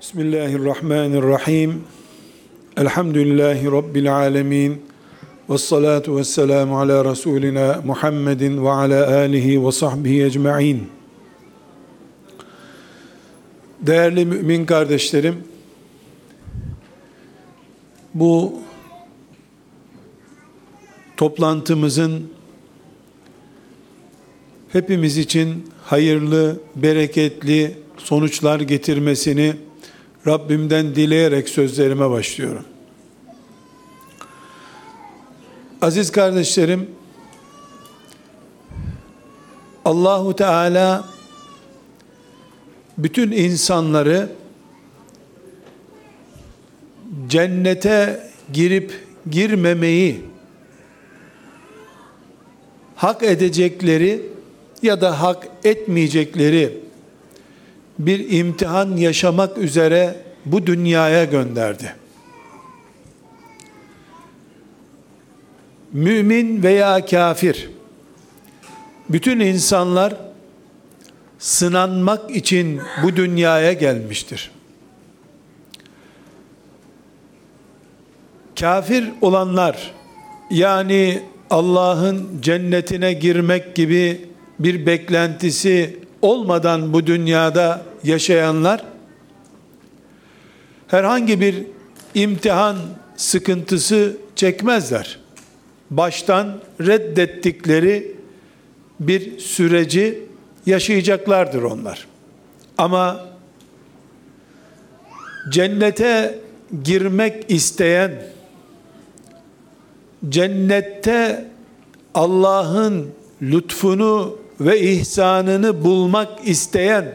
Bismillahirrahmanirrahim. Elhamdülillahi Rabbil alemin. Ve salatu ve selamu ala Resulina Muhammedin ve ala alihi ve sahbihi ecma'in. Değerli mümin kardeşlerim, bu toplantımızın hepimiz için hayırlı, bereketli sonuçlar getirmesini Rabbimden dileyerek sözlerime başlıyorum. Aziz kardeşlerim, Allahu Teala bütün insanları cennete girip girmemeyi hak edecekleri ya da hak etmeyecekleri bir imtihan yaşamak üzere bu dünyaya gönderdi. Mümin veya kafir bütün insanlar sınanmak için bu dünyaya gelmiştir. Kafir olanlar yani Allah'ın cennetine girmek gibi bir beklentisi olmadan bu dünyada yaşayanlar herhangi bir imtihan sıkıntısı çekmezler. Baştan reddettikleri bir süreci yaşayacaklardır onlar. Ama cennete girmek isteyen cennette Allah'ın lütfunu ve ihsanını bulmak isteyen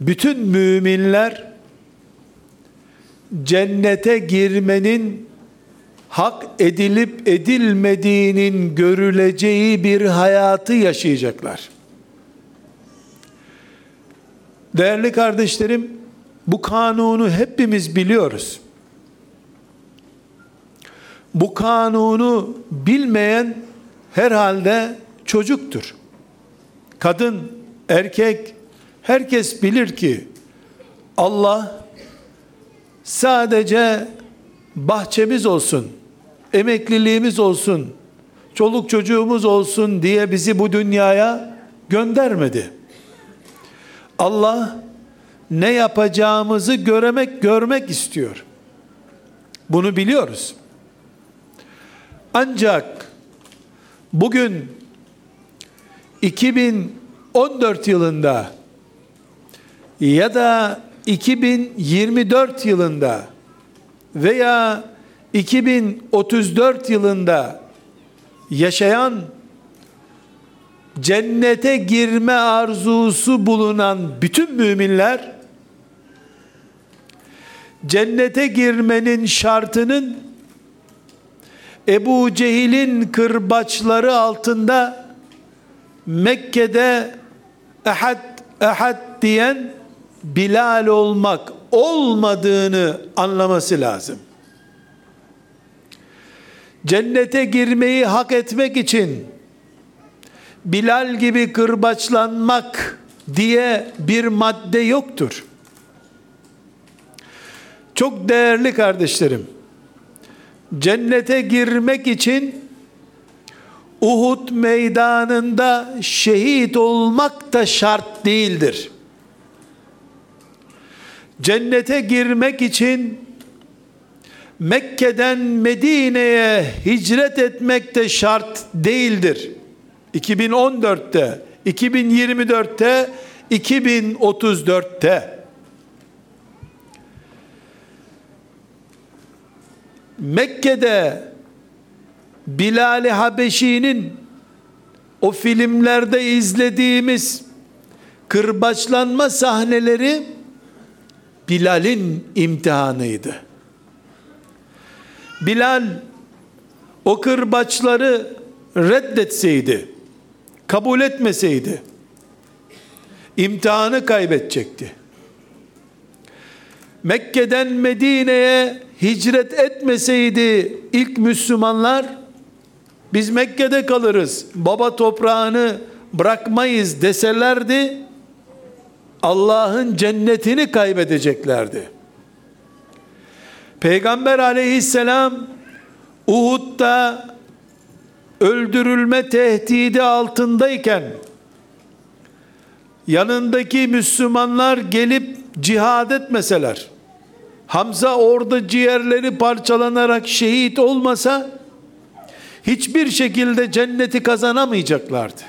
bütün müminler cennete girmenin hak edilip edilmediğinin görüleceği bir hayatı yaşayacaklar. Değerli kardeşlerim, bu kanunu hepimiz biliyoruz. Bu kanunu bilmeyen herhalde çocuktur. Kadın, erkek, herkes bilir ki Allah sadece bahçemiz olsun, emekliliğimiz olsun, çoluk çocuğumuz olsun diye bizi bu dünyaya göndermedi. Allah ne yapacağımızı göremek, görmek istiyor. Bunu biliyoruz. Ancak bugün 2014 yılında ya da 2024 yılında veya 2034 yılında yaşayan cennete girme arzusu bulunan bütün müminler cennete girmenin şartının Ebu Cehil'in kırbaçları altında Mekke'de ehad ehad diyen Bilal olmak olmadığını anlaması lazım. Cennete girmeyi hak etmek için Bilal gibi kırbaçlanmak diye bir madde yoktur. Çok değerli kardeşlerim, cennete girmek için Uhud meydanında şehit olmak da şart değildir. Cennete girmek için Mekke'den Medine'ye hicret etmek de şart değildir. 2014'te, 2024'te, 2034'te Mekke'de Bilal-i Habeşi'nin o filmlerde izlediğimiz kırbaçlanma sahneleri Bilal'in imtihanıydı. Bilal o kırbaçları reddetseydi, kabul etmeseydi, imtihanı kaybedecekti. Mekke'den Medine'ye hicret etmeseydi ilk Müslümanlar biz Mekke'de kalırız, baba toprağını bırakmayız deselerdi Allah'ın cennetini kaybedeceklerdi. Peygamber aleyhisselam Uhud'da öldürülme tehdidi altındayken yanındaki Müslümanlar gelip cihad etmeseler Hamza orada ciğerleri parçalanarak şehit olmasa hiçbir şekilde cenneti kazanamayacaklardı.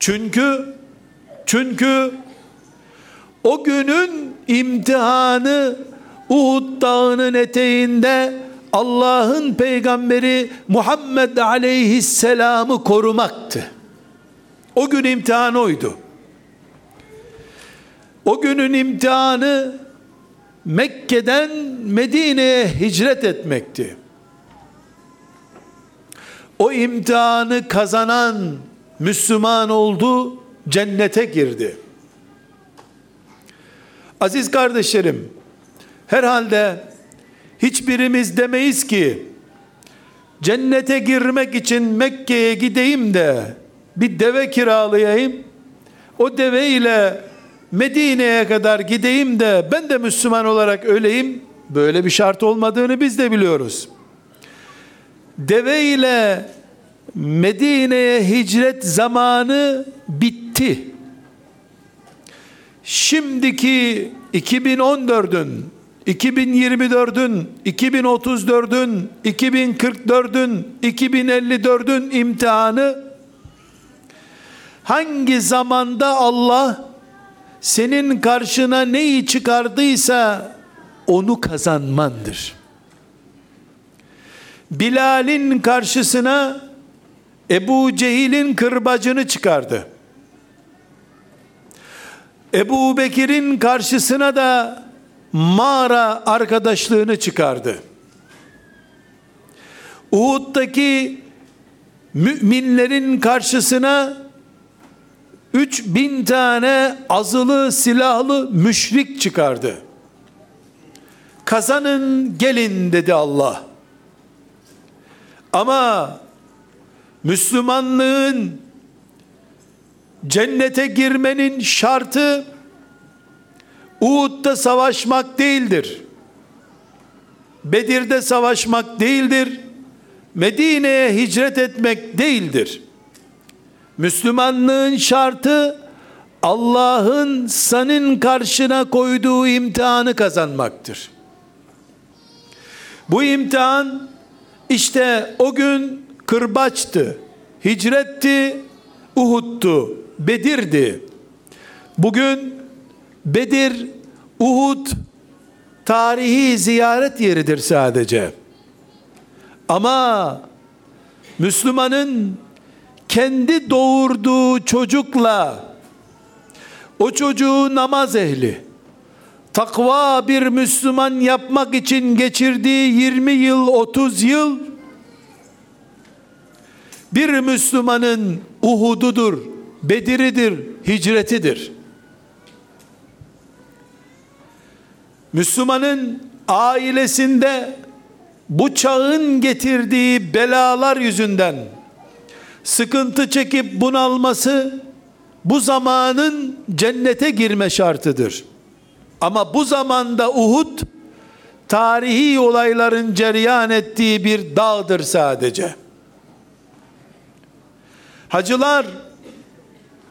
Çünkü çünkü o günün imtihanı Uhud dağının eteğinde Allah'ın peygamberi Muhammed aleyhisselamı korumaktı. O gün imtihan oydu. O günün imtihanı Mekke'den Medine'ye hicret etmekti. O imtihanı kazanan Müslüman oldu, cennete girdi. Aziz kardeşlerim, herhalde hiçbirimiz demeyiz ki cennete girmek için Mekke'ye gideyim de bir deve kiralayayım. O deve ile Medine'ye kadar gideyim de ben de Müslüman olarak öleyim. Böyle bir şart olmadığını biz de biliyoruz. Deve ile Medine'ye hicret zamanı bitti. Şimdiki 2014'ün, 2024'ün, 2034'ün, 2044'ün, 2054'ün imtihanı hangi zamanda Allah senin karşına neyi çıkardıysa onu kazanmandır. Bilal'in karşısına Ebu Cehil'in kırbacını çıkardı. Ebu Bekir'in karşısına da mağara arkadaşlığını çıkardı. Uhud'daki müminlerin karşısına 3000 tane azılı silahlı müşrik çıkardı. Kazanın gelin dedi Allah. Ama Müslümanlığın cennete girmenin şartı Uhud'da savaşmak değildir. Bedir'de savaşmak değildir. Medine'ye hicret etmek değildir. Müslümanlığın şartı Allah'ın senin karşına koyduğu imtihanı kazanmaktır. Bu imtihan işte o gün kırbaçtı, hicretti, Uhud'tu, Bedir'di. Bugün Bedir, Uhud tarihi ziyaret yeridir sadece. Ama Müslümanın kendi doğurduğu çocukla o çocuğu namaz ehli takva bir Müslüman yapmak için geçirdiği 20 yıl 30 yıl bir Müslümanın Uhud'udur, Bedir'idir, hicretidir. Müslümanın ailesinde bu çağın getirdiği belalar yüzünden sıkıntı çekip bunalması bu zamanın cennete girme şartıdır. Ama bu zamanda Uhud tarihi olayların cereyan ettiği bir dağdır sadece. Hacılar,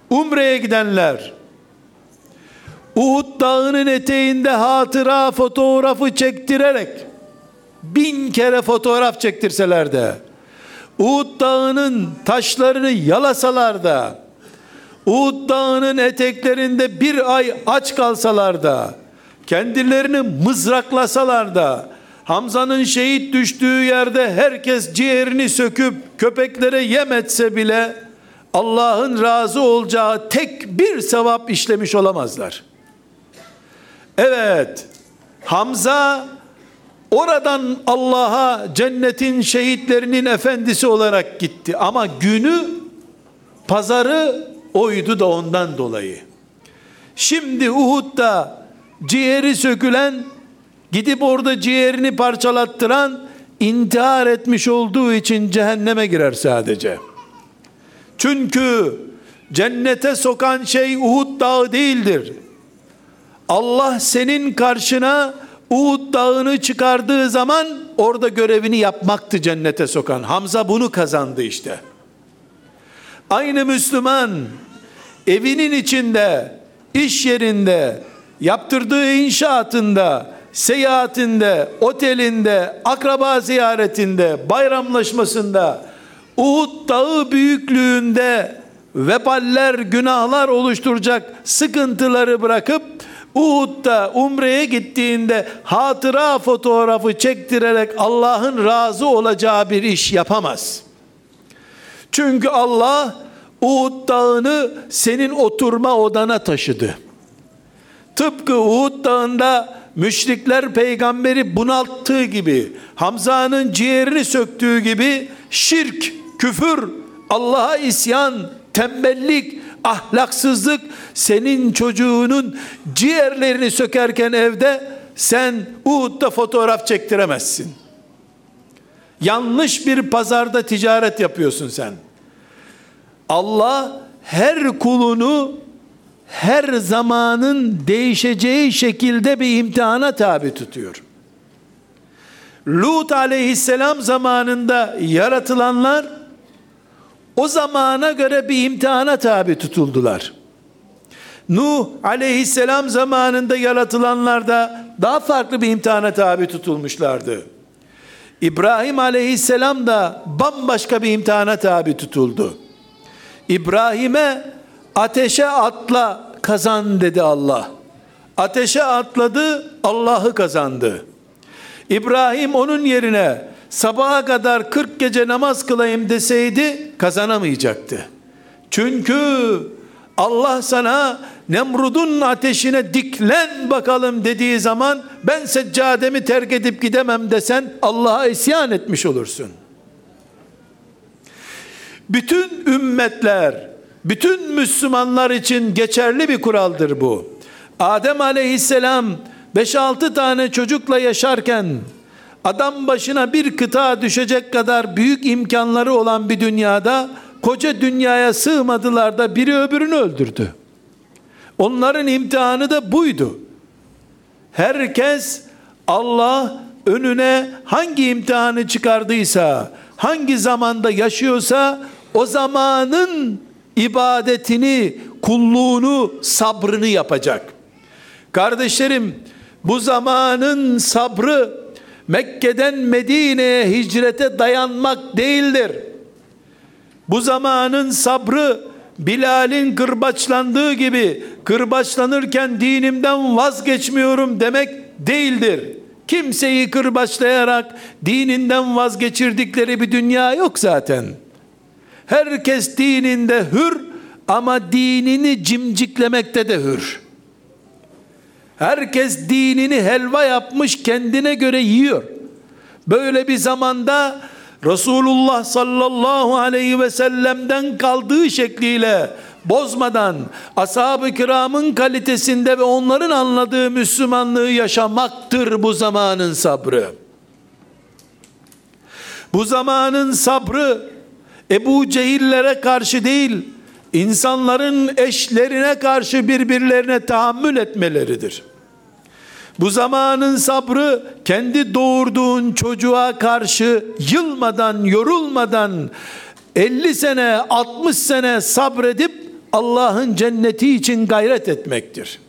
Umre'ye gidenler, Uhud dağının eteğinde hatıra fotoğrafı çektirerek bin kere fotoğraf çektirseler de Uhud dağının taşlarını yalasalar da Uhud dağının eteklerinde bir ay aç kalsalar da kendilerini mızraklasalar da Hamza'nın şehit düştüğü yerde herkes ciğerini söküp köpeklere yem etse bile Allah'ın razı olacağı tek bir sevap işlemiş olamazlar. Evet, Hamza oradan Allah'a cennetin şehitlerinin efendisi olarak gitti. Ama günü, pazarı oydu da ondan dolayı. Şimdi Uhud'da ciğeri sökülen, gidip orada ciğerini parçalattıran, intihar etmiş olduğu için cehenneme girer sadece. Çünkü cennete sokan şey Uhud dağı değildir. Allah senin karşına Uhud dağını çıkardığı zaman orada görevini yapmaktı cennete sokan. Hamza bunu kazandı işte. Aynı Müslüman evinin içinde, iş yerinde, yaptırdığı inşaatında, seyahatinde, otelinde, akraba ziyaretinde, bayramlaşmasında, Uhud dağı büyüklüğünde veballer, günahlar oluşturacak sıkıntıları bırakıp Uhud'da umreye gittiğinde hatıra fotoğrafı çektirerek Allah'ın razı olacağı bir iş yapamaz. Çünkü Allah Uhud dağını senin oturma odana taşıdı. Tıpkı Uhud dağında müşrikler peygamberi bunalttığı gibi, Hamza'nın ciğerini söktüğü gibi şirk, küfür, Allah'a isyan, tembellik, ahlaksızlık senin çocuğunun ciğerlerini sökerken evde sen Uhud'da fotoğraf çektiremezsin. Yanlış bir pazarda ticaret yapıyorsun sen. Allah her kulunu her zamanın değişeceği şekilde bir imtihana tabi tutuyor. Lut aleyhisselam zamanında yaratılanlar o zamana göre bir imtihana tabi tutuldular. Nuh aleyhisselam zamanında yaratılanlar da daha farklı bir imtihana tabi tutulmuşlardı. İbrahim aleyhisselam da bambaşka bir imtihana tabi tutuldu. İbrahim'e ateşe atla kazan dedi Allah. Ateşe atladı, Allah'ı kazandı. İbrahim onun yerine sabaha kadar 40 gece namaz kılayım deseydi kazanamayacaktı. Çünkü Allah sana Nemrud'un ateşine diklen bakalım dediği zaman ben seccademi terk edip gidemem desen Allah'a isyan etmiş olursun. Bütün ümmetler, bütün Müslümanlar için geçerli bir kuraldır bu. Adem aleyhisselam 5-6 tane çocukla yaşarken adam başına bir kıta düşecek kadar büyük imkanları olan bir dünyada koca dünyaya sığmadılar da biri öbürünü öldürdü. Onların imtihanı da buydu. Herkes Allah önüne hangi imtihanı çıkardıysa, hangi zamanda yaşıyorsa o zamanın ibadetini, kulluğunu, sabrını yapacak. Kardeşlerim, bu zamanın sabrı Mekke'den Medine'ye hicrete dayanmak değildir. Bu zamanın sabrı Bilal'in kırbaçlandığı gibi kırbaçlanırken dinimden vazgeçmiyorum demek değildir. Kimseyi kırbaçlayarak dininden vazgeçirdikleri bir dünya yok zaten. Herkes dininde hür ama dinini cimciklemekte de hür. Herkes dinini helva yapmış kendine göre yiyor. Böyle bir zamanda Resulullah sallallahu aleyhi ve sellem'den kaldığı şekliyle bozmadan ashab-ı kiramın kalitesinde ve onların anladığı Müslümanlığı yaşamaktır bu zamanın sabrı. Bu zamanın sabrı Ebu Cehillere karşı değil, insanların eşlerine karşı birbirlerine tahammül etmeleridir. Bu zamanın sabrı kendi doğurduğun çocuğa karşı yılmadan, yorulmadan 50 sene, 60 sene sabredip Allah'ın cenneti için gayret etmektir.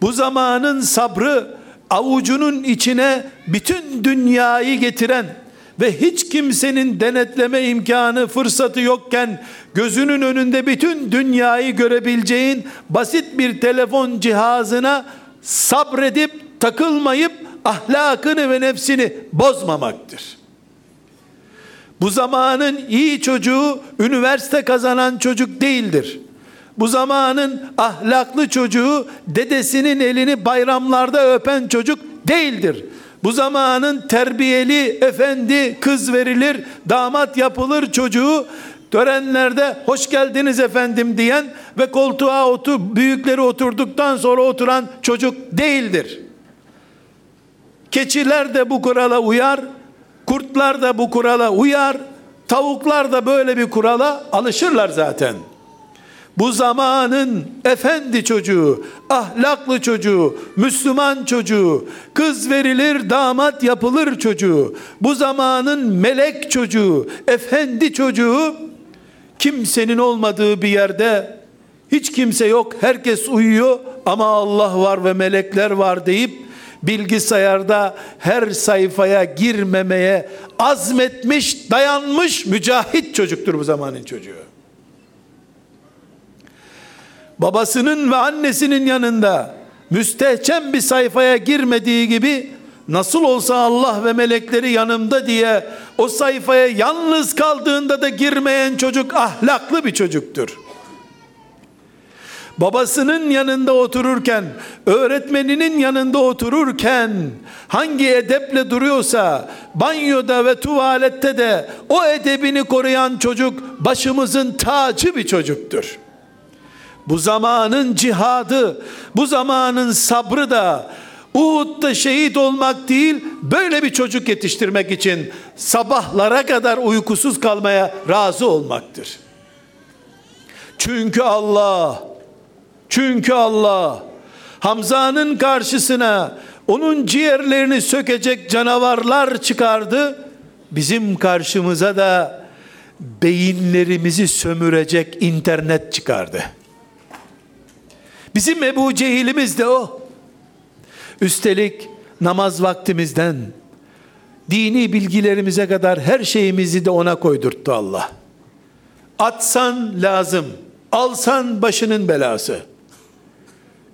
Bu zamanın sabrı avucunun içine bütün dünyayı getiren ve hiç kimsenin denetleme imkanı fırsatı yokken gözünün önünde bütün dünyayı görebileceğin basit bir telefon cihazına sabredip takılmayıp ahlakını ve nefsini bozmamaktır. Bu zamanın iyi çocuğu üniversite kazanan çocuk değildir. Bu zamanın ahlaklı çocuğu dedesinin elini bayramlarda öpen çocuk değildir. Bu zamanın terbiyeli efendi kız verilir, damat yapılır çocuğu törenlerde hoş geldiniz efendim diyen ve koltuğa otur, büyükleri oturduktan sonra oturan çocuk değildir. Keçiler de bu kurala uyar, kurtlar da bu kurala uyar, tavuklar da böyle bir kurala alışırlar zaten. bu zamanın efendi çocuğu, ahlaklı çocuğu, Müslüman çocuğu, kız verilir damat yapılır çocuğu, bu zamanın melek çocuğu, efendi çocuğu, kimsenin olmadığı bir yerde, hiç kimse yok, herkes uyuyor ama Allah var ve melekler var deyip, bilgisayarda her sayfaya girmemeye azmetmiş, dayanmış mücahit çocuktur bu zamanın çocuğu. Babasının ve annesinin yanında müstehcen bir sayfaya girmediği gibi nasıl olsa Allah ve melekleri yanımda diye o sayfaya yalnız kaldığında da girmeyen çocuk ahlaklı bir çocuktur. Babasının yanında otururken, öğretmeninin yanında otururken hangi edeple duruyorsa banyoda ve tuvalette de o edebini koruyan çocuk başımızın tacı bir çocuktur. Bu zamanın cihadı, bu zamanın sabrı da Uhud'da şehit olmak değil, böyle bir çocuk yetiştirmek için sabahlara kadar uykusuz kalmaya razı olmaktır. Çünkü Allah, çünkü Allah Hamza'nın karşısına onun ciğerlerini sökecek canavarlar çıkardı. Bizim karşımıza da beyinlerimizi sömürecek internet çıkardı. Bizim Ebu Cehil'imiz de o. Üstelik namaz vaktimizden dini bilgilerimize kadar her şeyimizi de ona koydurttu Allah. Atsan lazım, alsan başının belası.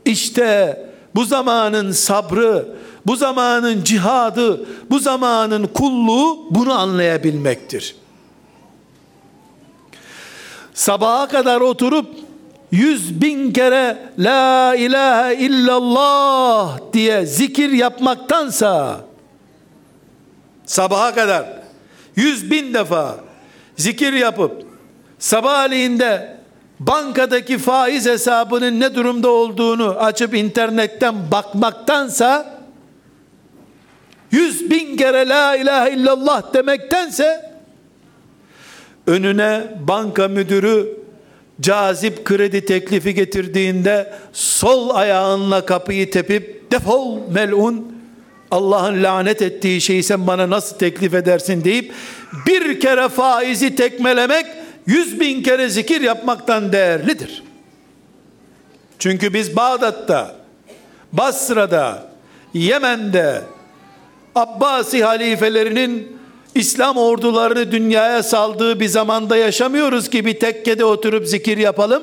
İşte bu zamanın sabrı, bu zamanın cihadı, bu zamanın kulluğu bunu anlayabilmektir. Sabaha kadar oturup yüz bin kere la ilahe illallah diye zikir yapmaktansa sabaha kadar yüz bin defa zikir yapıp sabahleyiğinde bankadaki faiz hesabının ne durumda olduğunu açıp internetten bakmaktansa yüz bin kere la ilahe illallah demektense önüne banka müdürü cazip kredi teklifi getirdiğinde sol ayağınla kapıyı tepip defol melun Allah'ın lanet ettiği şeyi sen bana nasıl teklif edersin deyip bir kere faizi tekmelemek yüz bin kere zikir yapmaktan değerlidir. Çünkü biz Bağdat'ta, Basra'da, Yemen'de, Abbasi halifelerinin İslam ordularını dünyaya saldığı bir zamanda yaşamıyoruz ki bir tekkede oturup zikir yapalım.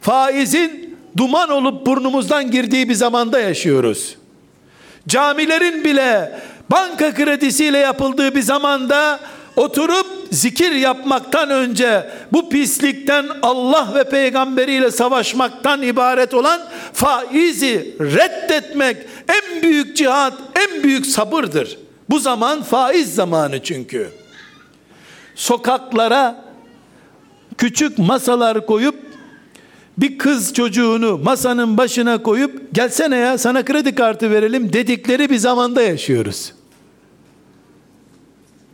Faizin duman olup burnumuzdan girdiği bir zamanda yaşıyoruz. Camilerin bile banka kredisiyle yapıldığı bir zamanda oturup zikir yapmaktan önce bu pislikten Allah ve peygamberiyle savaşmaktan ibaret olan faizi reddetmek en büyük cihat, en büyük sabırdır. Bu zaman faiz zamanı çünkü. Sokaklara küçük masalar koyup bir kız çocuğunu masanın başına koyup gelsene ya sana kredi kartı verelim dedikleri bir zamanda yaşıyoruz.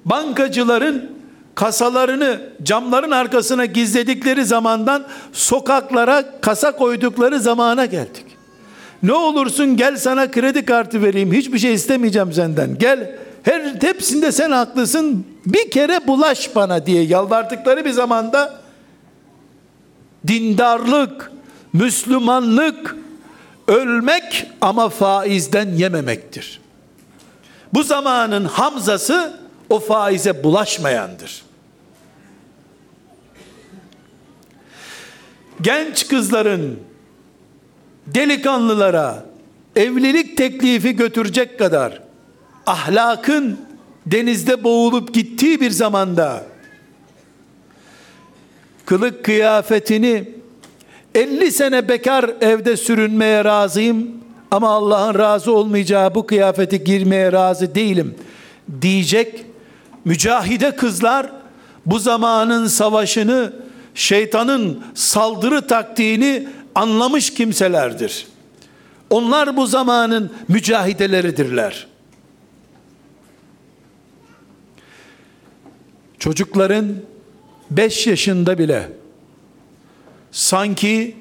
Bankacıların kasalarını camların arkasına gizledikleri zamandan sokaklara kasa koydukları zamana geldik. Ne olursun gel sana kredi kartı vereyim. Hiçbir şey istemeyeceğim senden. Gel her hepsinde sen haklısın. Bir kere bulaş bana diye yalvardıkları bir zamanda dindarlık, Müslümanlık ölmek ama faizden yememektir. Bu zamanın Hamzası o faize bulaşmayandır. Genç kızların delikanlılara evlilik teklifi götürecek kadar ahlakın denizde boğulup gittiği bir zamanda kılık kıyafetini 50 sene bekar evde sürünmeye razıyım ama Allah'ın razı olmayacağı bu kıyafeti girmeye razı değilim diyecek mücahide kızlar bu zamanın savaşını şeytanın saldırı taktiğini anlamış kimselerdir. Onlar bu zamanın mücahideleridirler. Çocukların 5 yaşında bile sanki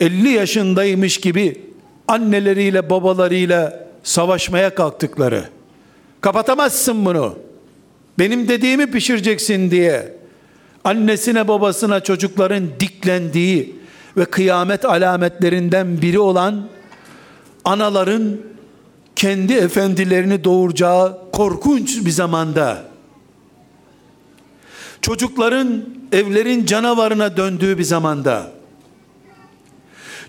50 yaşındaymış gibi anneleriyle babalarıyla savaşmaya kalktıkları, kapatamazsın bunu, benim dediğimi pişireceksin diye, annesine babasına çocukların diklendiği ve kıyamet alametlerinden biri olan anaların kendi efendilerini doğuracağı korkunç bir zamanda çocukların evlerin canavarına döndüğü bir zamanda.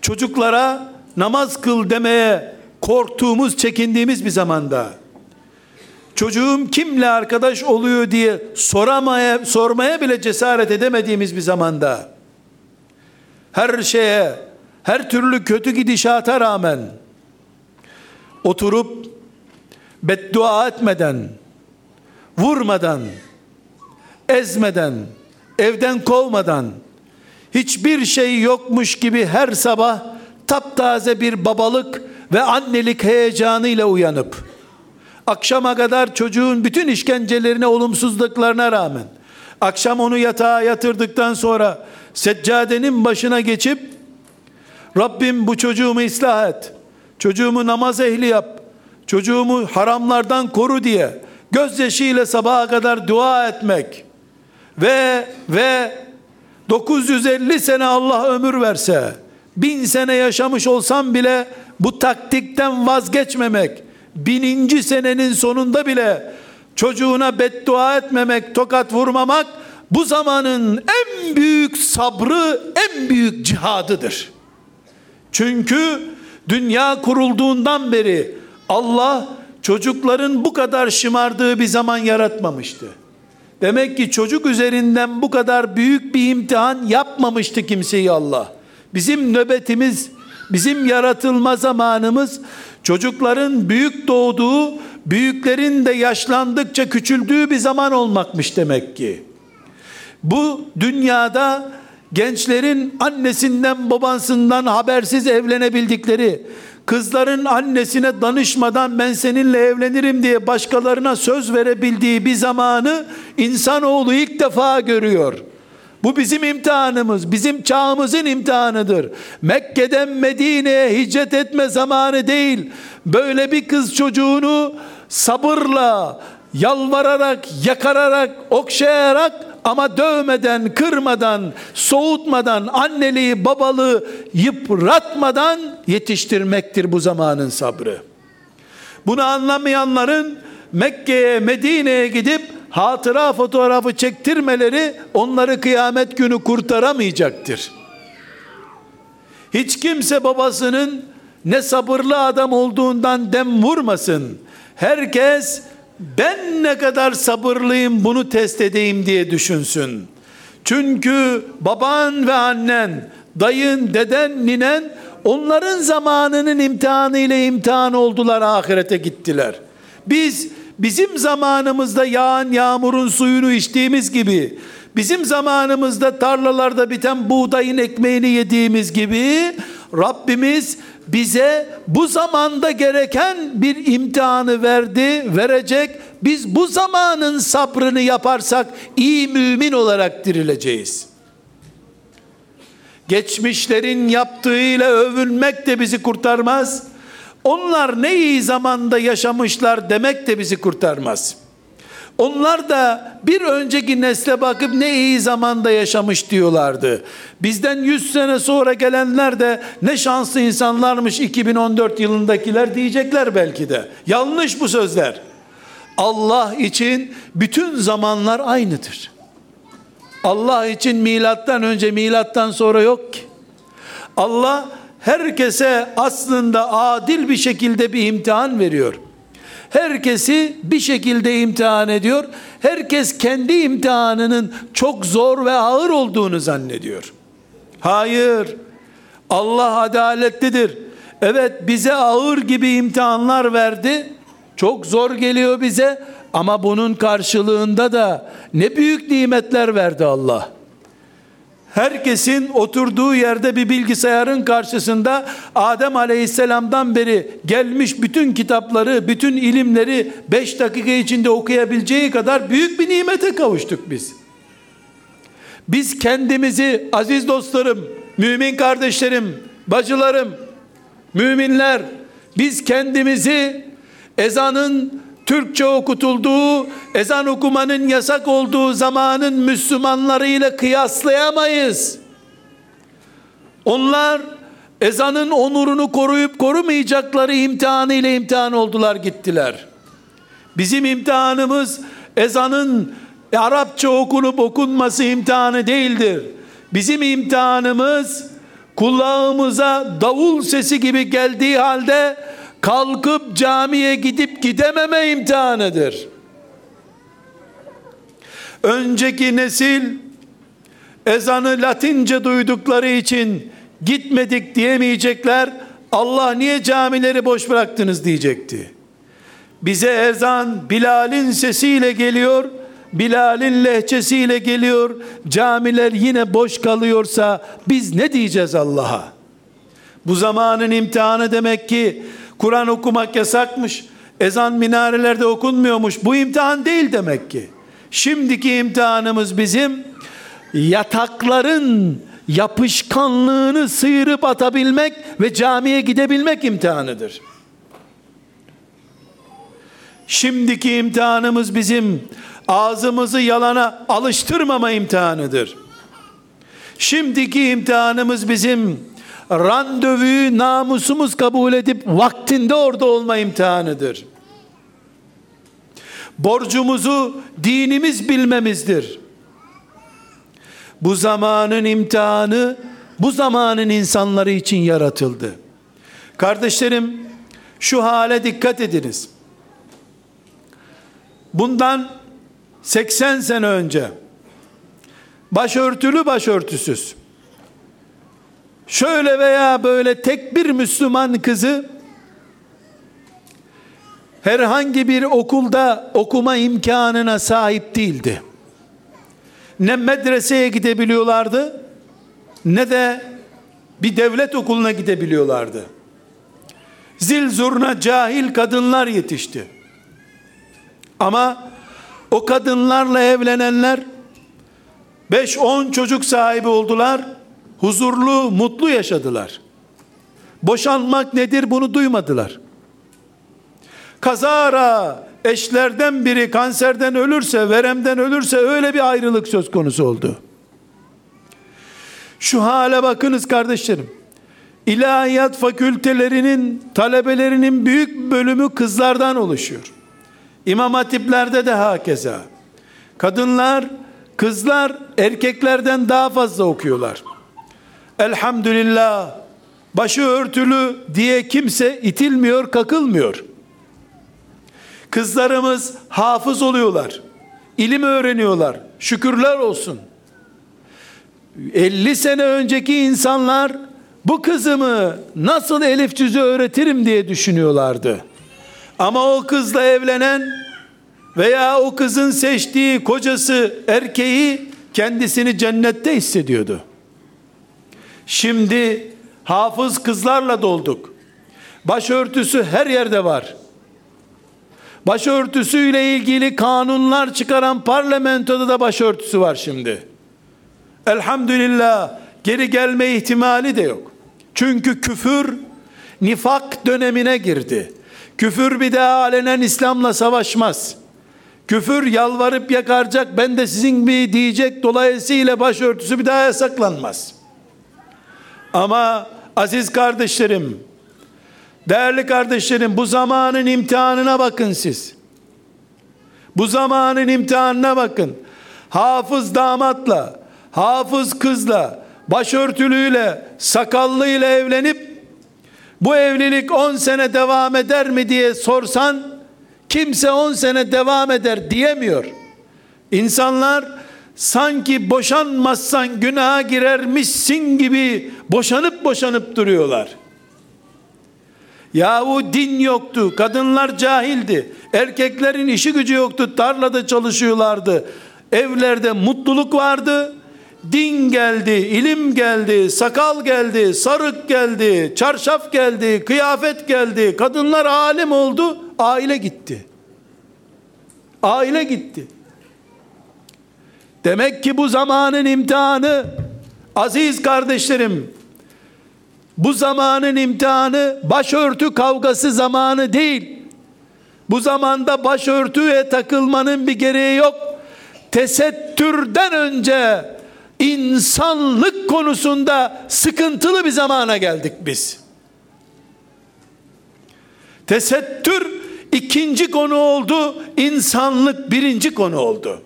Çocuklara namaz kıl demeye korktuğumuz, çekindiğimiz bir zamanda. Çocuğum kimle arkadaş oluyor diye soramaya, sormaya bile cesaret edemediğimiz bir zamanda. Her şeye, her türlü kötü gidişata rağmen oturup beddua etmeden, vurmadan, ezmeden, evden kovmadan, hiçbir şey yokmuş gibi her sabah taptaze bir babalık ve annelik heyecanıyla uyanıp, akşama kadar çocuğun bütün işkencelerine, olumsuzluklarına rağmen, akşam onu yatağa yatırdıktan sonra seccadenin başına geçip, Rabbim bu çocuğumu ıslah et, çocuğumu namaz ehli yap, çocuğumu haramlardan koru diye, gözyaşıyla sabaha kadar dua etmek, ve ve 950 sene Allah ömür verse, bin sene yaşamış olsam bile bu taktikten vazgeçmemek, bininci senenin sonunda bile çocuğuna beddua etmemek, tokat vurmamak, bu zamanın en büyük sabrı, en büyük cihadıdır. Çünkü dünya kurulduğundan beri Allah çocukların bu kadar şımardığı bir zaman yaratmamıştı. Demek ki çocuk üzerinden bu kadar büyük bir imtihan yapmamıştı kimseyi Allah. Bizim nöbetimiz, bizim yaratılma zamanımız çocukların büyük doğduğu, büyüklerin de yaşlandıkça küçüldüğü bir zaman olmakmış demek ki. Bu dünyada gençlerin annesinden babasından habersiz evlenebildikleri, kızların annesine danışmadan ben seninle evlenirim diye başkalarına söz verebildiği bir zamanı insanoğlu ilk defa görüyor. Bu bizim imtihanımız, bizim çağımızın imtihanıdır. Mekke'den Medine'ye hicret etme zamanı değil. Böyle bir kız çocuğunu sabırla, yalvararak, yakararak, okşayarak ama dövmeden, kırmadan, soğutmadan, anneliği, babalığı yıpratmadan yetiştirmektir bu zamanın sabrı. Bunu anlamayanların Mekke'ye, Medine'ye gidip hatıra fotoğrafı çektirmeleri onları kıyamet günü kurtaramayacaktır. Hiç kimse babasının ne sabırlı adam olduğundan dem vurmasın. Herkes ben ne kadar sabırlıyım bunu test edeyim diye düşünsün. Çünkü baban ve annen, dayın, deden, ninen onların zamanının imtihanı ile imtihan oldular ahirete gittiler. Biz bizim zamanımızda yağan yağmurun suyunu içtiğimiz gibi bizim zamanımızda tarlalarda biten buğdayın ekmeğini yediğimiz gibi Rabbimiz bize bu zamanda gereken bir imtihanı verdi, verecek. Biz bu zamanın sabrını yaparsak iyi mümin olarak dirileceğiz. Geçmişlerin yaptığıyla övünmek de bizi kurtarmaz. Onlar ne iyi zamanda yaşamışlar demek de bizi kurtarmaz. Onlar da bir önceki nesle bakıp ne iyi zamanda yaşamış diyorlardı. Bizden 100 sene sonra gelenler de ne şanslı insanlarmış 2014 yılındakiler diyecekler belki de. Yanlış bu sözler. Allah için bütün zamanlar aynıdır. Allah için milattan önce milattan sonra yok ki. Allah herkese aslında adil bir şekilde bir imtihan veriyor. Herkesi bir şekilde imtihan ediyor. Herkes kendi imtihanının çok zor ve ağır olduğunu zannediyor. Hayır. Allah adaletlidir. Evet bize ağır gibi imtihanlar verdi. Çok zor geliyor bize ama bunun karşılığında da ne büyük nimetler verdi Allah herkesin oturduğu yerde bir bilgisayarın karşısında Adem Aleyhisselam'dan beri gelmiş bütün kitapları, bütün ilimleri 5 dakika içinde okuyabileceği kadar büyük bir nimete kavuştuk biz. Biz kendimizi aziz dostlarım mümin kardeşlerim, bacılarım, müminler biz kendimizi ezanın Türkçe okutulduğu, ezan okumanın yasak olduğu zamanın Müslümanları ile kıyaslayamayız. Onlar ezanın onurunu koruyup korumayacakları imtihanı ile imtihan oldular gittiler. Bizim imtihanımız ezanın Arapça okunup okunması imtihanı değildir. Bizim imtihanımız kulağımıza davul sesi gibi geldiği halde kalkıp camiye gidip gidememe imtihanıdır. Önceki nesil ezanı Latince duydukları için gitmedik diyemeyecekler. Allah niye camileri boş bıraktınız diyecekti. Bize ezan Bilal'in sesiyle geliyor. Bilal'in lehçesiyle geliyor. Camiler yine boş kalıyorsa biz ne diyeceğiz Allah'a? Bu zamanın imtihanı demek ki Kur'an okumak yasakmış. Ezan minarelerde okunmuyormuş. Bu imtihan değil demek ki. Şimdiki imtihanımız bizim yatakların yapışkanlığını sıyırıp atabilmek ve camiye gidebilmek imtihanıdır. Şimdiki imtihanımız bizim ağzımızı yalana alıştırmama imtihanıdır. Şimdiki imtihanımız bizim randevuyu namusumuz kabul edip vaktinde orada olma imtihanıdır. Borcumuzu dinimiz bilmemizdir. Bu zamanın imtihanı bu zamanın insanları için yaratıldı. Kardeşlerim şu hale dikkat ediniz. Bundan 80 sene önce başörtülü başörtüsüz şöyle veya böyle tek bir Müslüman kızı herhangi bir okulda okuma imkanına sahip değildi. Ne medreseye gidebiliyorlardı ne de bir devlet okuluna gidebiliyorlardı. Zil zurna cahil kadınlar yetişti. Ama o kadınlarla evlenenler 5-10 çocuk sahibi oldular. Huzurlu, mutlu yaşadılar. Boşanmak nedir bunu duymadılar. Kazara eşlerden biri kanserden ölürse, veremden ölürse öyle bir ayrılık söz konusu oldu. Şu hale bakınız kardeşlerim. İlahiyat fakültelerinin talebelerinin büyük bölümü kızlardan oluşuyor. İmam hatiplerde de hakeza. Kadınlar, kızlar erkeklerden daha fazla okuyorlar. Elhamdülillah başı örtülü diye kimse itilmiyor, kakılmıyor. Kızlarımız hafız oluyorlar. İlim öğreniyorlar. Şükürler olsun. 50 sene önceki insanlar bu kızımı nasıl elif cüzü öğretirim diye düşünüyorlardı. Ama o kızla evlenen veya o kızın seçtiği kocası erkeği kendisini cennette hissediyordu. Şimdi hafız kızlarla dolduk. Başörtüsü her yerde var. Başörtüsüyle ilgili kanunlar çıkaran parlamentoda da başörtüsü var şimdi. Elhamdülillah geri gelme ihtimali de yok. Çünkü küfür nifak dönemine girdi. Küfür bir daha alenen İslam'la savaşmaz. Küfür yalvarıp yakaracak ben de sizin gibi diyecek dolayısıyla başörtüsü bir daha yasaklanmaz. Ama aziz kardeşlerim, değerli kardeşlerim bu zamanın imtihanına bakın siz. Bu zamanın imtihanına bakın. Hafız damatla, hafız kızla, başörtülüyle, sakallıyla evlenip bu evlilik 10 sene devam eder mi diye sorsan kimse 10 sene devam eder diyemiyor. İnsanlar sanki boşanmazsan günaha girermişsin gibi boşanıp boşanıp duruyorlar. Yahu din yoktu, kadınlar cahildi, erkeklerin işi gücü yoktu, tarlada çalışıyorlardı, evlerde mutluluk vardı, din geldi, ilim geldi, sakal geldi, sarık geldi, çarşaf geldi, kıyafet geldi, kadınlar alim oldu, aile gitti. Aile gitti. Demek ki bu zamanın imtihanı Aziz kardeşlerim, bu zamanın imtihanı başörtü kavgası zamanı değil. Bu zamanda başörtüye takılmanın bir gereği yok. Tesettürden önce insanlık konusunda sıkıntılı bir zamana geldik biz. Tesettür ikinci konu oldu, insanlık birinci konu oldu.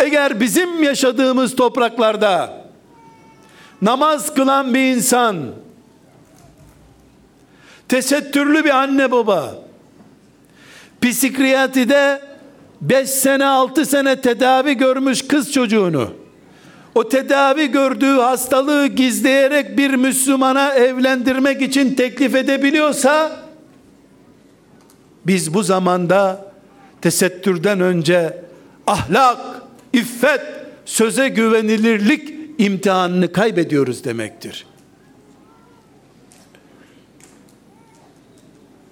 Eğer bizim yaşadığımız topraklarda namaz kılan bir insan, tesettürlü bir anne baba, psikiyatride 5 sene 6 sene tedavi görmüş kız çocuğunu, o tedavi gördüğü hastalığı gizleyerek bir Müslümana evlendirmek için teklif edebiliyorsa, biz bu zamanda tesettürden önce ahlak, iffet, söze güvenilirlik imtihanını kaybediyoruz demektir.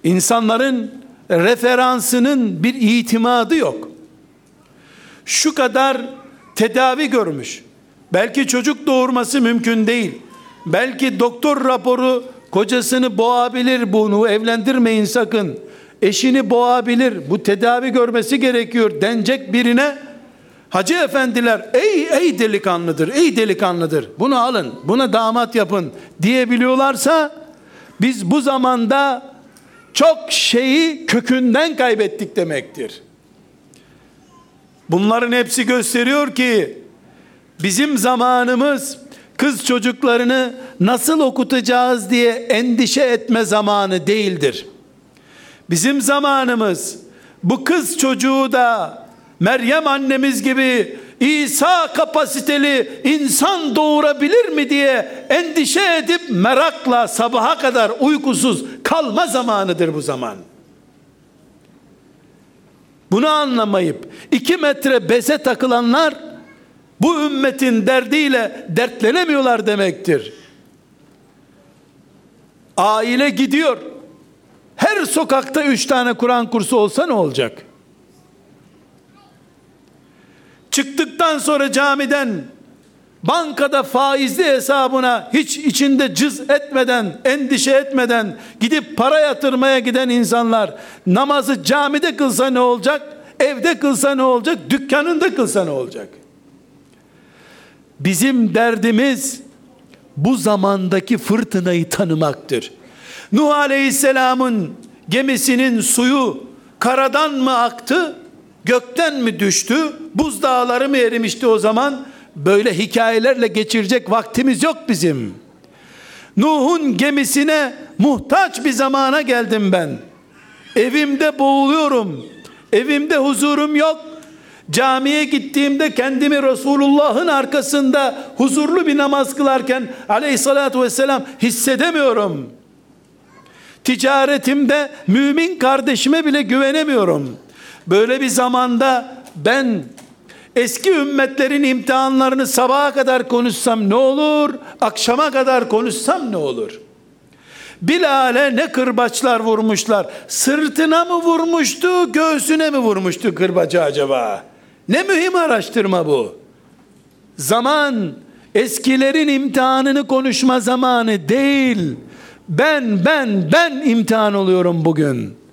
İnsanların referansının bir itimadı yok. Şu kadar tedavi görmüş. Belki çocuk doğurması mümkün değil. Belki doktor raporu kocasını boğabilir bunu evlendirmeyin sakın. Eşini boğabilir. Bu tedavi görmesi gerekiyor denecek birine Hacı efendiler ey ey delikanlıdır, ey delikanlıdır. Bunu alın, buna damat yapın diyebiliyorlarsa biz bu zamanda çok şeyi kökünden kaybettik demektir. Bunların hepsi gösteriyor ki bizim zamanımız kız çocuklarını nasıl okutacağız diye endişe etme zamanı değildir. Bizim zamanımız bu kız çocuğu da Meryem annemiz gibi İsa kapasiteli insan doğurabilir mi diye endişe edip merakla sabaha kadar uykusuz kalma zamanıdır bu zaman. Bunu anlamayıp iki metre beze takılanlar bu ümmetin derdiyle dertlenemiyorlar demektir. Aile gidiyor. Her sokakta üç tane Kur'an kursu olsa ne olacak? Çıktıktan sonra camiden bankada faizli hesabına hiç içinde cız etmeden, endişe etmeden gidip para yatırmaya giden insanlar namazı camide kılsa ne olacak? Evde kılsa ne olacak? Dükkanında kılsa ne olacak? Bizim derdimiz bu zamandaki fırtınayı tanımaktır. Nuh Aleyhisselam'ın gemisinin suyu karadan mı aktı? Gökten mi düştü? Buzdağları mı erimişti o zaman? Böyle hikayelerle geçirecek vaktimiz yok bizim. Nuh'un gemisine muhtaç bir zamana geldim ben. Evimde boğuluyorum. Evimde huzurum yok. Camiye gittiğimde kendimi Resulullah'ın arkasında huzurlu bir namaz kılarken aleyhissalatü vesselam hissedemiyorum. Ticaretimde mümin kardeşime bile güvenemiyorum.'' Böyle bir zamanda ben eski ümmetlerin imtihanlarını sabaha kadar konuşsam ne olur? Akşama kadar konuşsam ne olur? Bilal'e ne kırbaçlar vurmuşlar. Sırtına mı vurmuştu, göğsüne mi vurmuştu kırbacı acaba? Ne mühim araştırma bu. Zaman eskilerin imtihanını konuşma zamanı değil. Ben ben ben imtihan oluyorum bugün.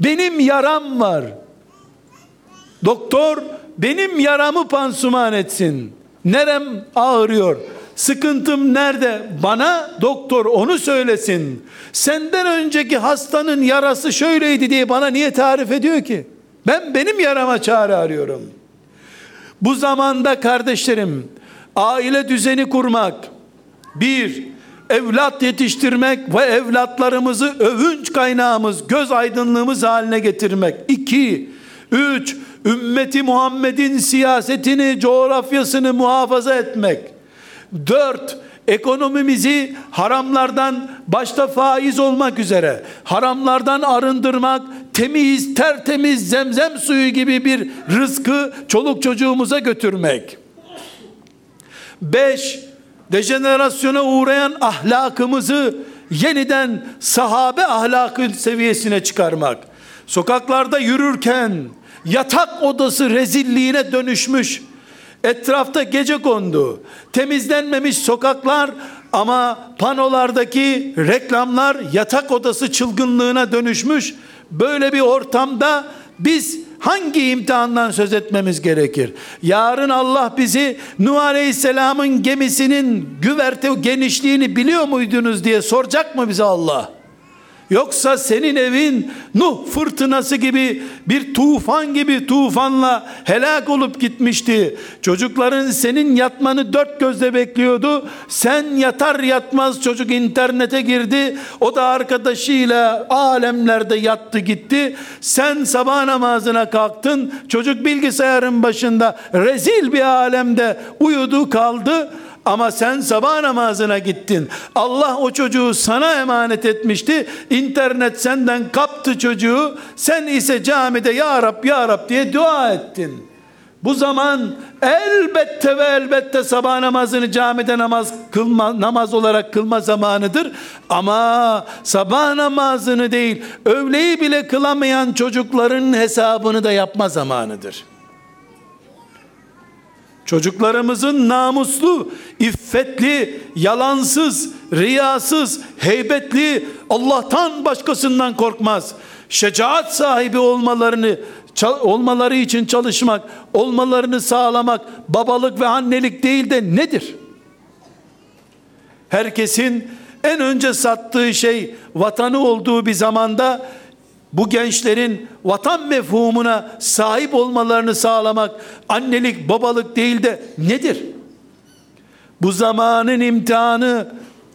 Benim yaram var. Doktor benim yaramı pansuman etsin. Nerem ağrıyor. Sıkıntım nerede? Bana doktor onu söylesin. Senden önceki hastanın yarası şöyleydi diye bana niye tarif ediyor ki? Ben benim yarama çare arıyorum. Bu zamanda kardeşlerim aile düzeni kurmak bir evlat yetiştirmek ve evlatlarımızı övünç kaynağımız, göz aydınlığımız haline getirmek. İki, üç, ümmeti Muhammed'in siyasetini, coğrafyasını muhafaza etmek. Dört, ekonomimizi haramlardan başta faiz olmak üzere haramlardan arındırmak, temiz, tertemiz zemzem suyu gibi bir rızkı çoluk çocuğumuza götürmek. Beş, dejenerasyona uğrayan ahlakımızı yeniden sahabe ahlakı seviyesine çıkarmak. Sokaklarda yürürken yatak odası rezilliğine dönüşmüş Etrafta gece kondu. Temizlenmemiş sokaklar ama panolardaki reklamlar yatak odası çılgınlığına dönüşmüş. Böyle bir ortamda biz hangi imtihandan söz etmemiz gerekir? Yarın Allah bizi Nuh Aleyhisselam'ın gemisinin güverte genişliğini biliyor muydunuz diye soracak mı bize Allah? Yoksa senin evin Nuh fırtınası gibi bir tufan gibi tufanla helak olup gitmişti. Çocukların senin yatmanı dört gözle bekliyordu. Sen yatar yatmaz çocuk internete girdi. O da arkadaşıyla alemlerde yattı gitti. Sen sabah namazına kalktın. Çocuk bilgisayarın başında rezil bir alemde uyudu kaldı. Ama sen sabah namazına gittin. Allah o çocuğu sana emanet etmişti. İnternet senden kaptı çocuğu. Sen ise camide ya Rab ya Rab diye dua ettin. Bu zaman elbette ve elbette sabah namazını camide namaz kılma, namaz olarak kılma zamanıdır. Ama sabah namazını değil, öğleyi bile kılamayan çocukların hesabını da yapma zamanıdır.'' Çocuklarımızın namuslu, iffetli, yalansız, riyasız, heybetli, Allah'tan başkasından korkmaz. Şecaat sahibi olmalarını olmaları için çalışmak, olmalarını sağlamak babalık ve annelik değil de nedir? Herkesin en önce sattığı şey vatanı olduğu bir zamanda bu gençlerin vatan mefhumuna sahip olmalarını sağlamak annelik babalık değil de nedir? Bu zamanın imtihanı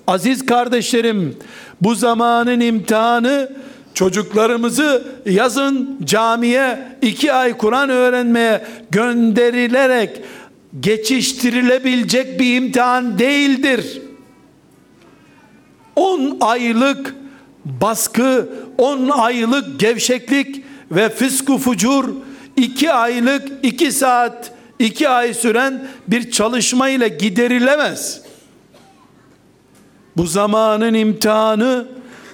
aziz kardeşlerim bu zamanın imtihanı çocuklarımızı yazın camiye iki ay Kur'an öğrenmeye gönderilerek geçiştirilebilecek bir imtihan değildir. 10 aylık baskı, 10 aylık gevşeklik ve fısku fucur, 2 aylık 2 saat 2 ay süren bir çalışma ile giderilemez. Bu zamanın imtihanı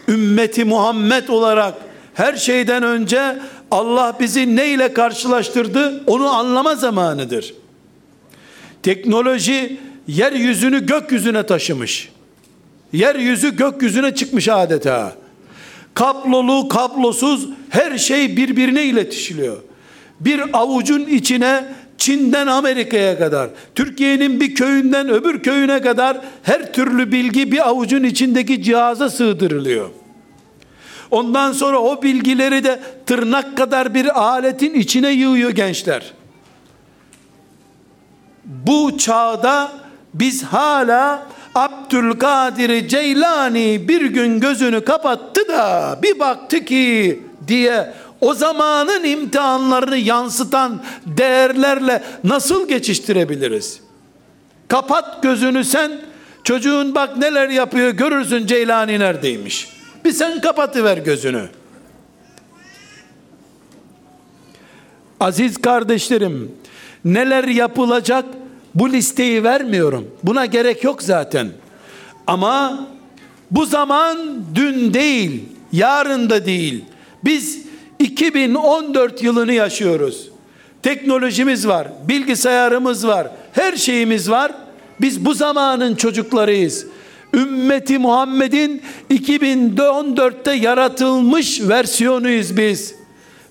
ümmeti Muhammed olarak her şeyden önce Allah bizi ne ile karşılaştırdı onu anlama zamanıdır. Teknoloji yeryüzünü gökyüzüne taşımış. Yeryüzü gökyüzüne çıkmış adeta. Kablolu, kablosuz her şey birbirine iletişiliyor. Bir avucun içine Çin'den Amerika'ya kadar, Türkiye'nin bir köyünden öbür köyüne kadar her türlü bilgi bir avucun içindeki cihaza sığdırılıyor. Ondan sonra o bilgileri de tırnak kadar bir aletin içine yığıyor gençler. Bu çağda biz hala Abdülkadir Ceylani bir gün gözünü kapattı da bir baktı ki diye o zamanın imtihanlarını yansıtan değerlerle nasıl geçiştirebiliriz? Kapat gözünü sen çocuğun bak neler yapıyor görürsün Ceylani neredeymiş. Bir sen kapatıver gözünü. Aziz kardeşlerim neler yapılacak bu listeyi vermiyorum. Buna gerek yok zaten. Ama bu zaman dün değil, yarın da değil. Biz 2014 yılını yaşıyoruz. Teknolojimiz var, bilgisayarımız var, her şeyimiz var. Biz bu zamanın çocuklarıyız. Ümmeti Muhammed'in 2014'te yaratılmış versiyonuyuz biz.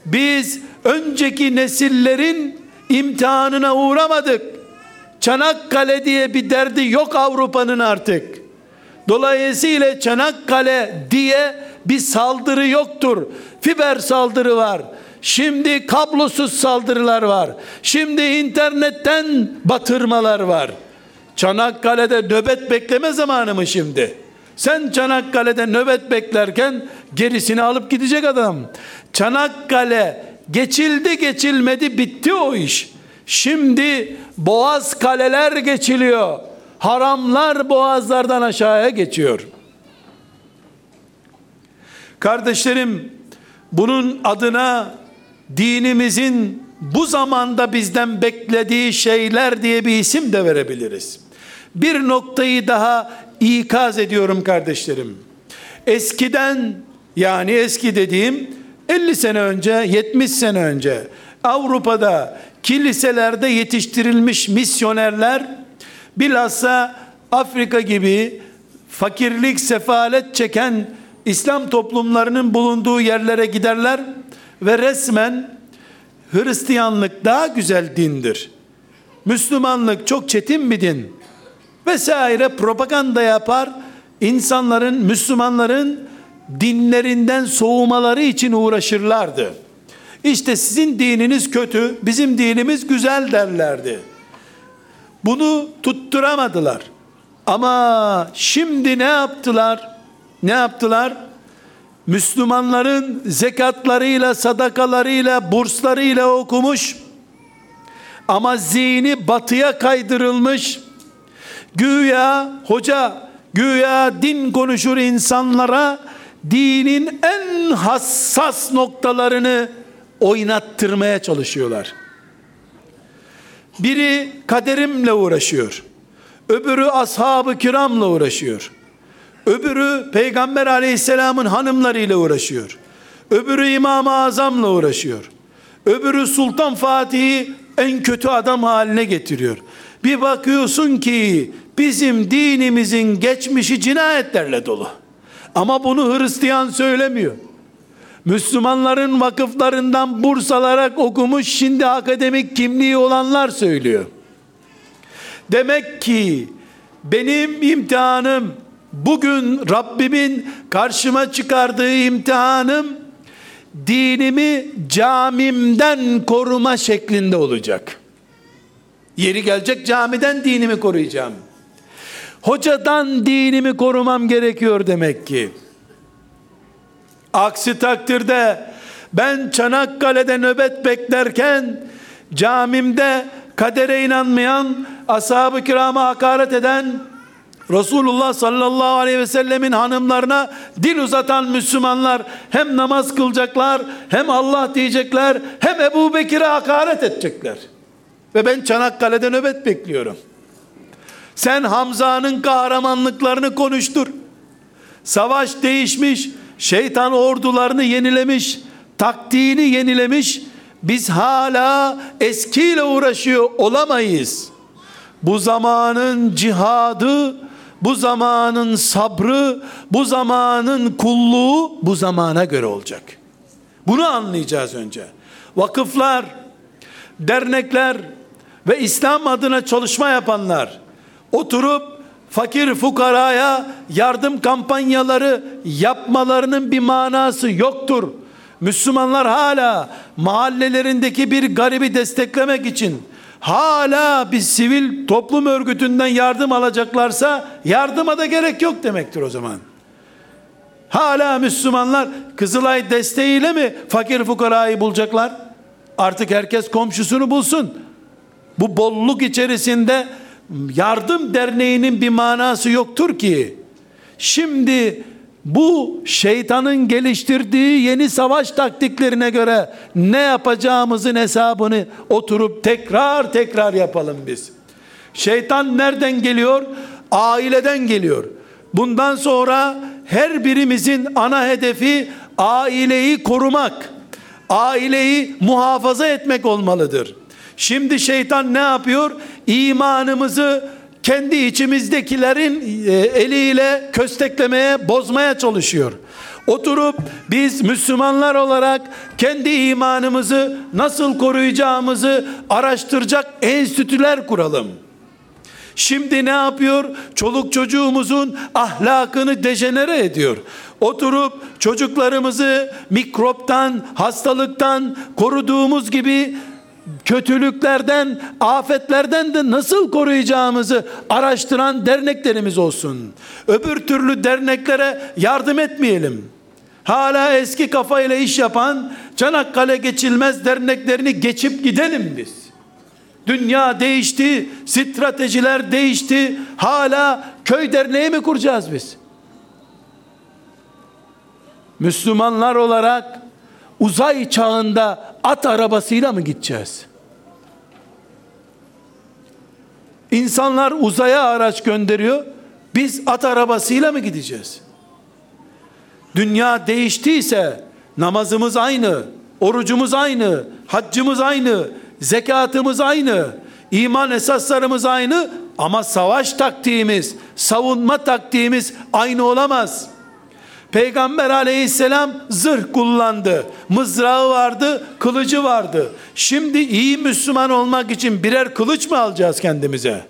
Biz önceki nesillerin imtihanına uğramadık. Çanakkale diye bir derdi yok Avrupa'nın artık. Dolayısıyla Çanakkale diye bir saldırı yoktur. Fiber saldırı var. Şimdi kablosuz saldırılar var. Şimdi internetten batırmalar var. Çanakkale'de nöbet bekleme zamanı mı şimdi? Sen Çanakkale'de nöbet beklerken gerisini alıp gidecek adam. Çanakkale geçildi geçilmedi bitti o iş. Şimdi boğaz kaleler geçiliyor. Haramlar boğazlardan aşağıya geçiyor. Kardeşlerim, bunun adına dinimizin bu zamanda bizden beklediği şeyler diye bir isim de verebiliriz. Bir noktayı daha ikaz ediyorum kardeşlerim. Eskiden yani eski dediğim 50 sene önce, 70 sene önce Avrupa'da kiliselerde yetiştirilmiş misyonerler bilhassa Afrika gibi fakirlik, sefalet çeken İslam toplumlarının bulunduğu yerlere giderler ve resmen Hristiyanlık daha güzel dindir. Müslümanlık çok çetin bir din vesaire propaganda yapar. İnsanların, Müslümanların dinlerinden soğumaları için uğraşırlardı. İşte sizin dininiz kötü, bizim dinimiz güzel derlerdi. Bunu tutturamadılar. Ama şimdi ne yaptılar? Ne yaptılar? Müslümanların zekatlarıyla, sadakalarıyla, burslarıyla okumuş ama zihni batıya kaydırılmış güya hoca güya din konuşur insanlara dinin en hassas noktalarını oynattırmaya çalışıyorlar. Biri kaderimle uğraşıyor. Öbürü ashab-ı kiramla uğraşıyor. Öbürü Peygamber aleyhisselamın hanımlarıyla uğraşıyor. Öbürü İmam-ı Azam'la uğraşıyor. Öbürü Sultan Fatih'i en kötü adam haline getiriyor. Bir bakıyorsun ki bizim dinimizin geçmişi cinayetlerle dolu. Ama bunu Hristiyan söylemiyor. Müslümanların vakıflarından burs alarak okumuş şimdi akademik kimliği olanlar söylüyor. Demek ki benim imtihanım bugün Rabbimin karşıma çıkardığı imtihanım dinimi camimden koruma şeklinde olacak. Yeri gelecek camiden dinimi koruyacağım. Hocadan dinimi korumam gerekiyor demek ki. Aksi takdirde ben Çanakkale'de nöbet beklerken camimde kadere inanmayan, ashab-ı kirama hakaret eden, Resulullah sallallahu aleyhi ve sellemin hanımlarına dil uzatan Müslümanlar hem namaz kılacaklar, hem Allah diyecekler, hem Ebu Bekir'e hakaret edecekler. Ve ben Çanakkale'de nöbet bekliyorum. Sen Hamza'nın kahramanlıklarını konuştur. Savaş değişmiş, şeytan ordularını yenilemiş, taktiğini yenilemiş. Biz hala eskiyle uğraşıyor olamayız. Bu zamanın cihadı, bu zamanın sabrı, bu zamanın kulluğu bu zamana göre olacak. Bunu anlayacağız önce. Vakıflar, dernekler ve İslam adına çalışma yapanlar oturup fakir fukaraya yardım kampanyaları yapmalarının bir manası yoktur. Müslümanlar hala mahallelerindeki bir garibi desteklemek için hala bir sivil toplum örgütünden yardım alacaklarsa yardıma da gerek yok demektir o zaman. Hala Müslümanlar Kızılay desteğiyle mi fakir fukarayı bulacaklar? Artık herkes komşusunu bulsun. Bu bolluk içerisinde yardım derneğinin bir manası yoktur ki. Şimdi bu şeytanın geliştirdiği yeni savaş taktiklerine göre ne yapacağımızın hesabını oturup tekrar tekrar yapalım biz. Şeytan nereden geliyor? Aileden geliyor. Bundan sonra her birimizin ana hedefi aileyi korumak, aileyi muhafaza etmek olmalıdır. Şimdi şeytan ne yapıyor? İmanımızı kendi içimizdekilerin e, eliyle kösteklemeye, bozmaya çalışıyor. Oturup biz Müslümanlar olarak kendi imanımızı nasıl koruyacağımızı araştıracak enstitüler kuralım. Şimdi ne yapıyor? Çoluk çocuğumuzun ahlakını dejenere ediyor. Oturup çocuklarımızı mikroptan, hastalıktan koruduğumuz gibi kötülüklerden, afetlerden de nasıl koruyacağımızı araştıran derneklerimiz olsun. Öbür türlü derneklere yardım etmeyelim. Hala eski kafayla iş yapan Çanakkale geçilmez derneklerini geçip gidelim biz. Dünya değişti, stratejiler değişti. Hala köy derneği mi kuracağız biz? Müslümanlar olarak uzay çağında at arabasıyla mı gideceğiz? İnsanlar uzaya araç gönderiyor. Biz at arabasıyla mı gideceğiz? Dünya değiştiyse namazımız aynı, Orucumuz aynı, haccımız aynı, zekatımız aynı, iman esaslarımız aynı ama savaş taktiğimiz, savunma taktiğimiz aynı olamaz. Peygamber aleyhisselam zırh kullandı. Mızrağı vardı, kılıcı vardı. Şimdi iyi Müslüman olmak için birer kılıç mı alacağız kendimize?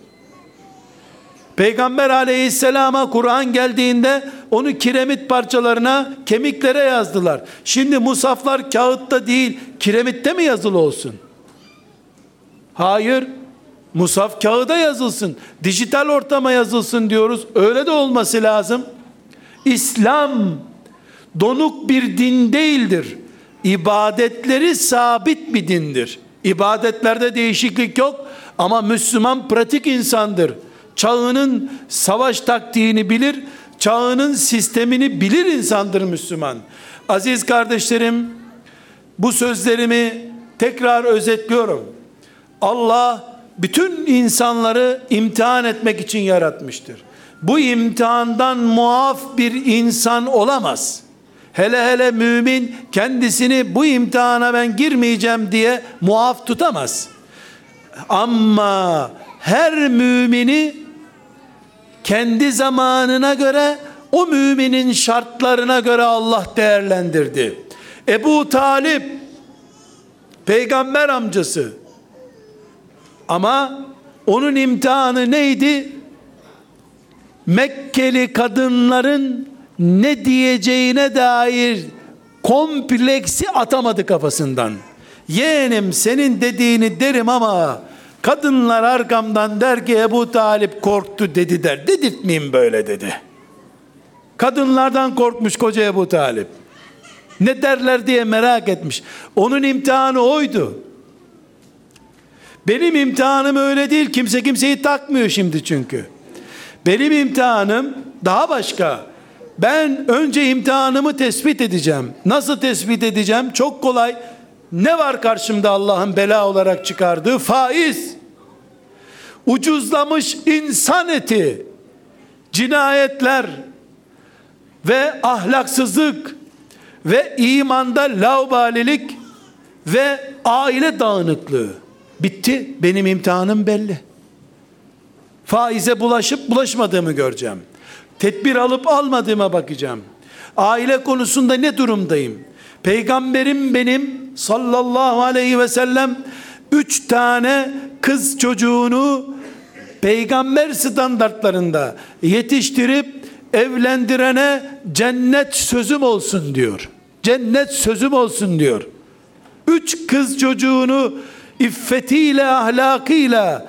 Peygamber aleyhisselama Kur'an geldiğinde onu kiremit parçalarına, kemiklere yazdılar. Şimdi musaflar kağıtta değil, kiremitte mi yazılı olsun? Hayır. Musaf kağıda yazılsın. Dijital ortama yazılsın diyoruz. Öyle de olması lazım. İslam donuk bir din değildir. İbadetleri sabit bir dindir. İbadetlerde değişiklik yok ama Müslüman pratik insandır. Çağının savaş taktiğini bilir, çağının sistemini bilir insandır Müslüman. Aziz kardeşlerim, bu sözlerimi tekrar özetliyorum. Allah bütün insanları imtihan etmek için yaratmıştır. Bu imtihandan muaf bir insan olamaz. Hele hele mümin kendisini bu imtihana ben girmeyeceğim diye muaf tutamaz. Ama her mümini kendi zamanına göre o müminin şartlarına göre Allah değerlendirdi. Ebu Talip peygamber amcası ama onun imtihanı neydi? Mekkeli kadınların ne diyeceğine dair kompleksi atamadı kafasından. Yeğenim senin dediğini derim ama kadınlar arkamdan der ki Ebu Talip korktu dedi der. Dedirtmeyeyim böyle dedi. Kadınlardan korkmuş koca Ebu Talip. Ne derler diye merak etmiş. Onun imtihanı oydu. Benim imtihanım öyle değil. Kimse kimseyi takmıyor şimdi çünkü. Benim imtihanım daha başka. Ben önce imtihanımı tespit edeceğim. Nasıl tespit edeceğim? Çok kolay. Ne var karşımda Allah'ın bela olarak çıkardığı? Faiz. Ucuzlamış insan eti. Cinayetler ve ahlaksızlık ve imanda laubalilik ve aile dağınıklığı. Bitti. Benim imtihanım belli. Faize bulaşıp bulaşmadığımı göreceğim. Tedbir alıp almadığıma bakacağım. Aile konusunda ne durumdayım? Peygamberim benim sallallahu aleyhi ve sellem üç tane kız çocuğunu peygamber standartlarında yetiştirip evlendirene cennet sözüm olsun diyor. Cennet sözüm olsun diyor. Üç kız çocuğunu iffetiyle ahlakıyla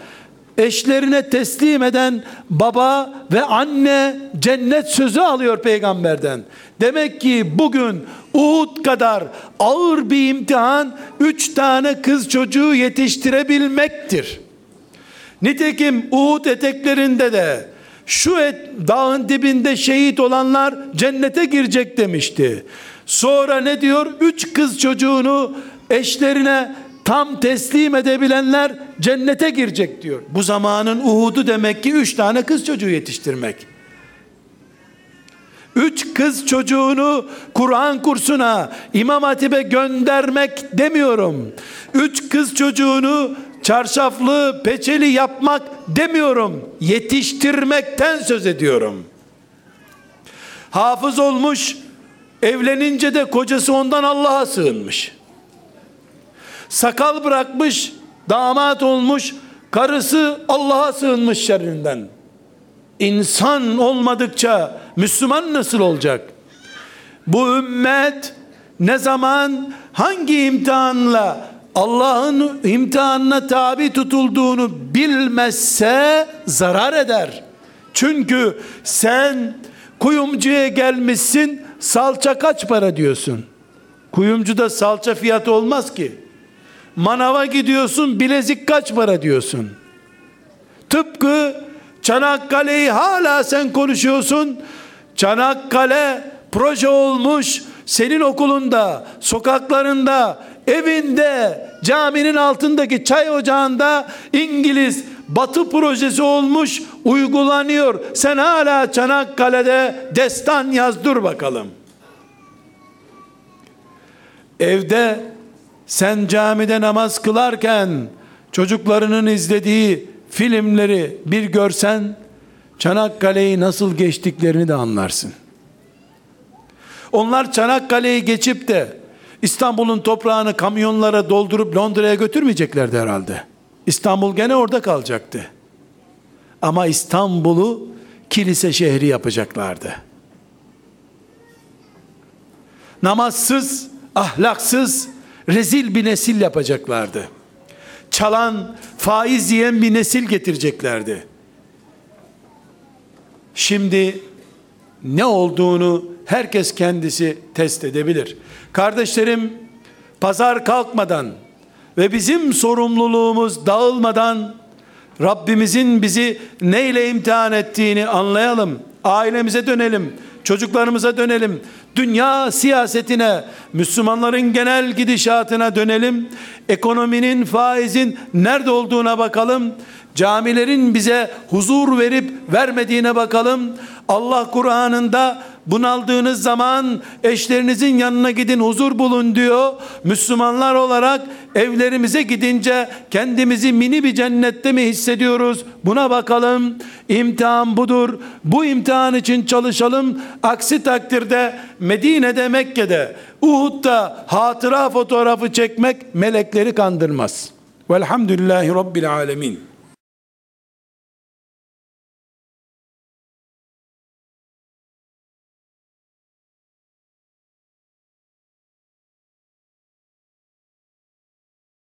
eşlerine teslim eden baba ve anne cennet sözü alıyor peygamberden. Demek ki bugün Uhud kadar ağır bir imtihan üç tane kız çocuğu yetiştirebilmektir. Nitekim Uhud eteklerinde de şu et, dağın dibinde şehit olanlar cennete girecek demişti. Sonra ne diyor? Üç kız çocuğunu eşlerine tam teslim edebilenler cennete girecek diyor. Bu zamanın Uhud'u demek ki üç tane kız çocuğu yetiştirmek. Üç kız çocuğunu Kur'an kursuna, İmam Hatip'e göndermek demiyorum. Üç kız çocuğunu çarşaflı, peçeli yapmak demiyorum. Yetiştirmekten söz ediyorum. Hafız olmuş, evlenince de kocası ondan Allah'a sığınmış. Sakal bırakmış, damat olmuş, karısı Allah'a sığınmış şerrinden. İnsan olmadıkça Müslüman nasıl olacak? Bu ümmet ne zaman hangi imtihanla Allah'ın imtihanına tabi tutulduğunu bilmezse zarar eder. Çünkü sen kuyumcuya gelmişsin salça kaç para diyorsun. Kuyumcuda salça fiyatı olmaz ki. Manava gidiyorsun bilezik kaç para diyorsun. Tıpkı Çanakkale'yi hala sen konuşuyorsun. Çanakkale proje olmuş. Senin okulunda, sokaklarında, evinde, caminin altındaki çay ocağında İngiliz batı projesi olmuş, uygulanıyor. Sen hala Çanakkale'de destan yazdır bakalım. Evde sen camide namaz kılarken çocuklarının izlediği filmleri bir görsen Çanakkale'yi nasıl geçtiklerini de anlarsın. Onlar Çanakkale'yi geçip de İstanbul'un toprağını kamyonlara doldurup Londra'ya götürmeyeceklerdi herhalde. İstanbul gene orada kalacaktı. Ama İstanbul'u kilise şehri yapacaklardı. Namazsız, ahlaksız, rezil bir nesil yapacaklardı. Çalan, faiz yiyen bir nesil getireceklerdi. Şimdi ne olduğunu herkes kendisi test edebilir. Kardeşlerim, pazar kalkmadan ve bizim sorumluluğumuz dağılmadan Rabbimizin bizi neyle imtihan ettiğini anlayalım. Ailemize dönelim, çocuklarımıza dönelim. Dünya siyasetine, Müslümanların genel gidişatına dönelim. Ekonominin, faizin nerede olduğuna bakalım. Camilerin bize huzur verip vermediğine bakalım. Allah Kur'an'ında bunaldığınız zaman eşlerinizin yanına gidin huzur bulun diyor. Müslümanlar olarak evlerimize gidince kendimizi mini bir cennette mi hissediyoruz? Buna bakalım. İmtihan budur. Bu imtihan için çalışalım. Aksi takdirde Medine'de, Mekke'de, Uhud'da hatıra fotoğrafı çekmek melekleri kandırmaz. Velhamdülillahi Rabbil Alemin.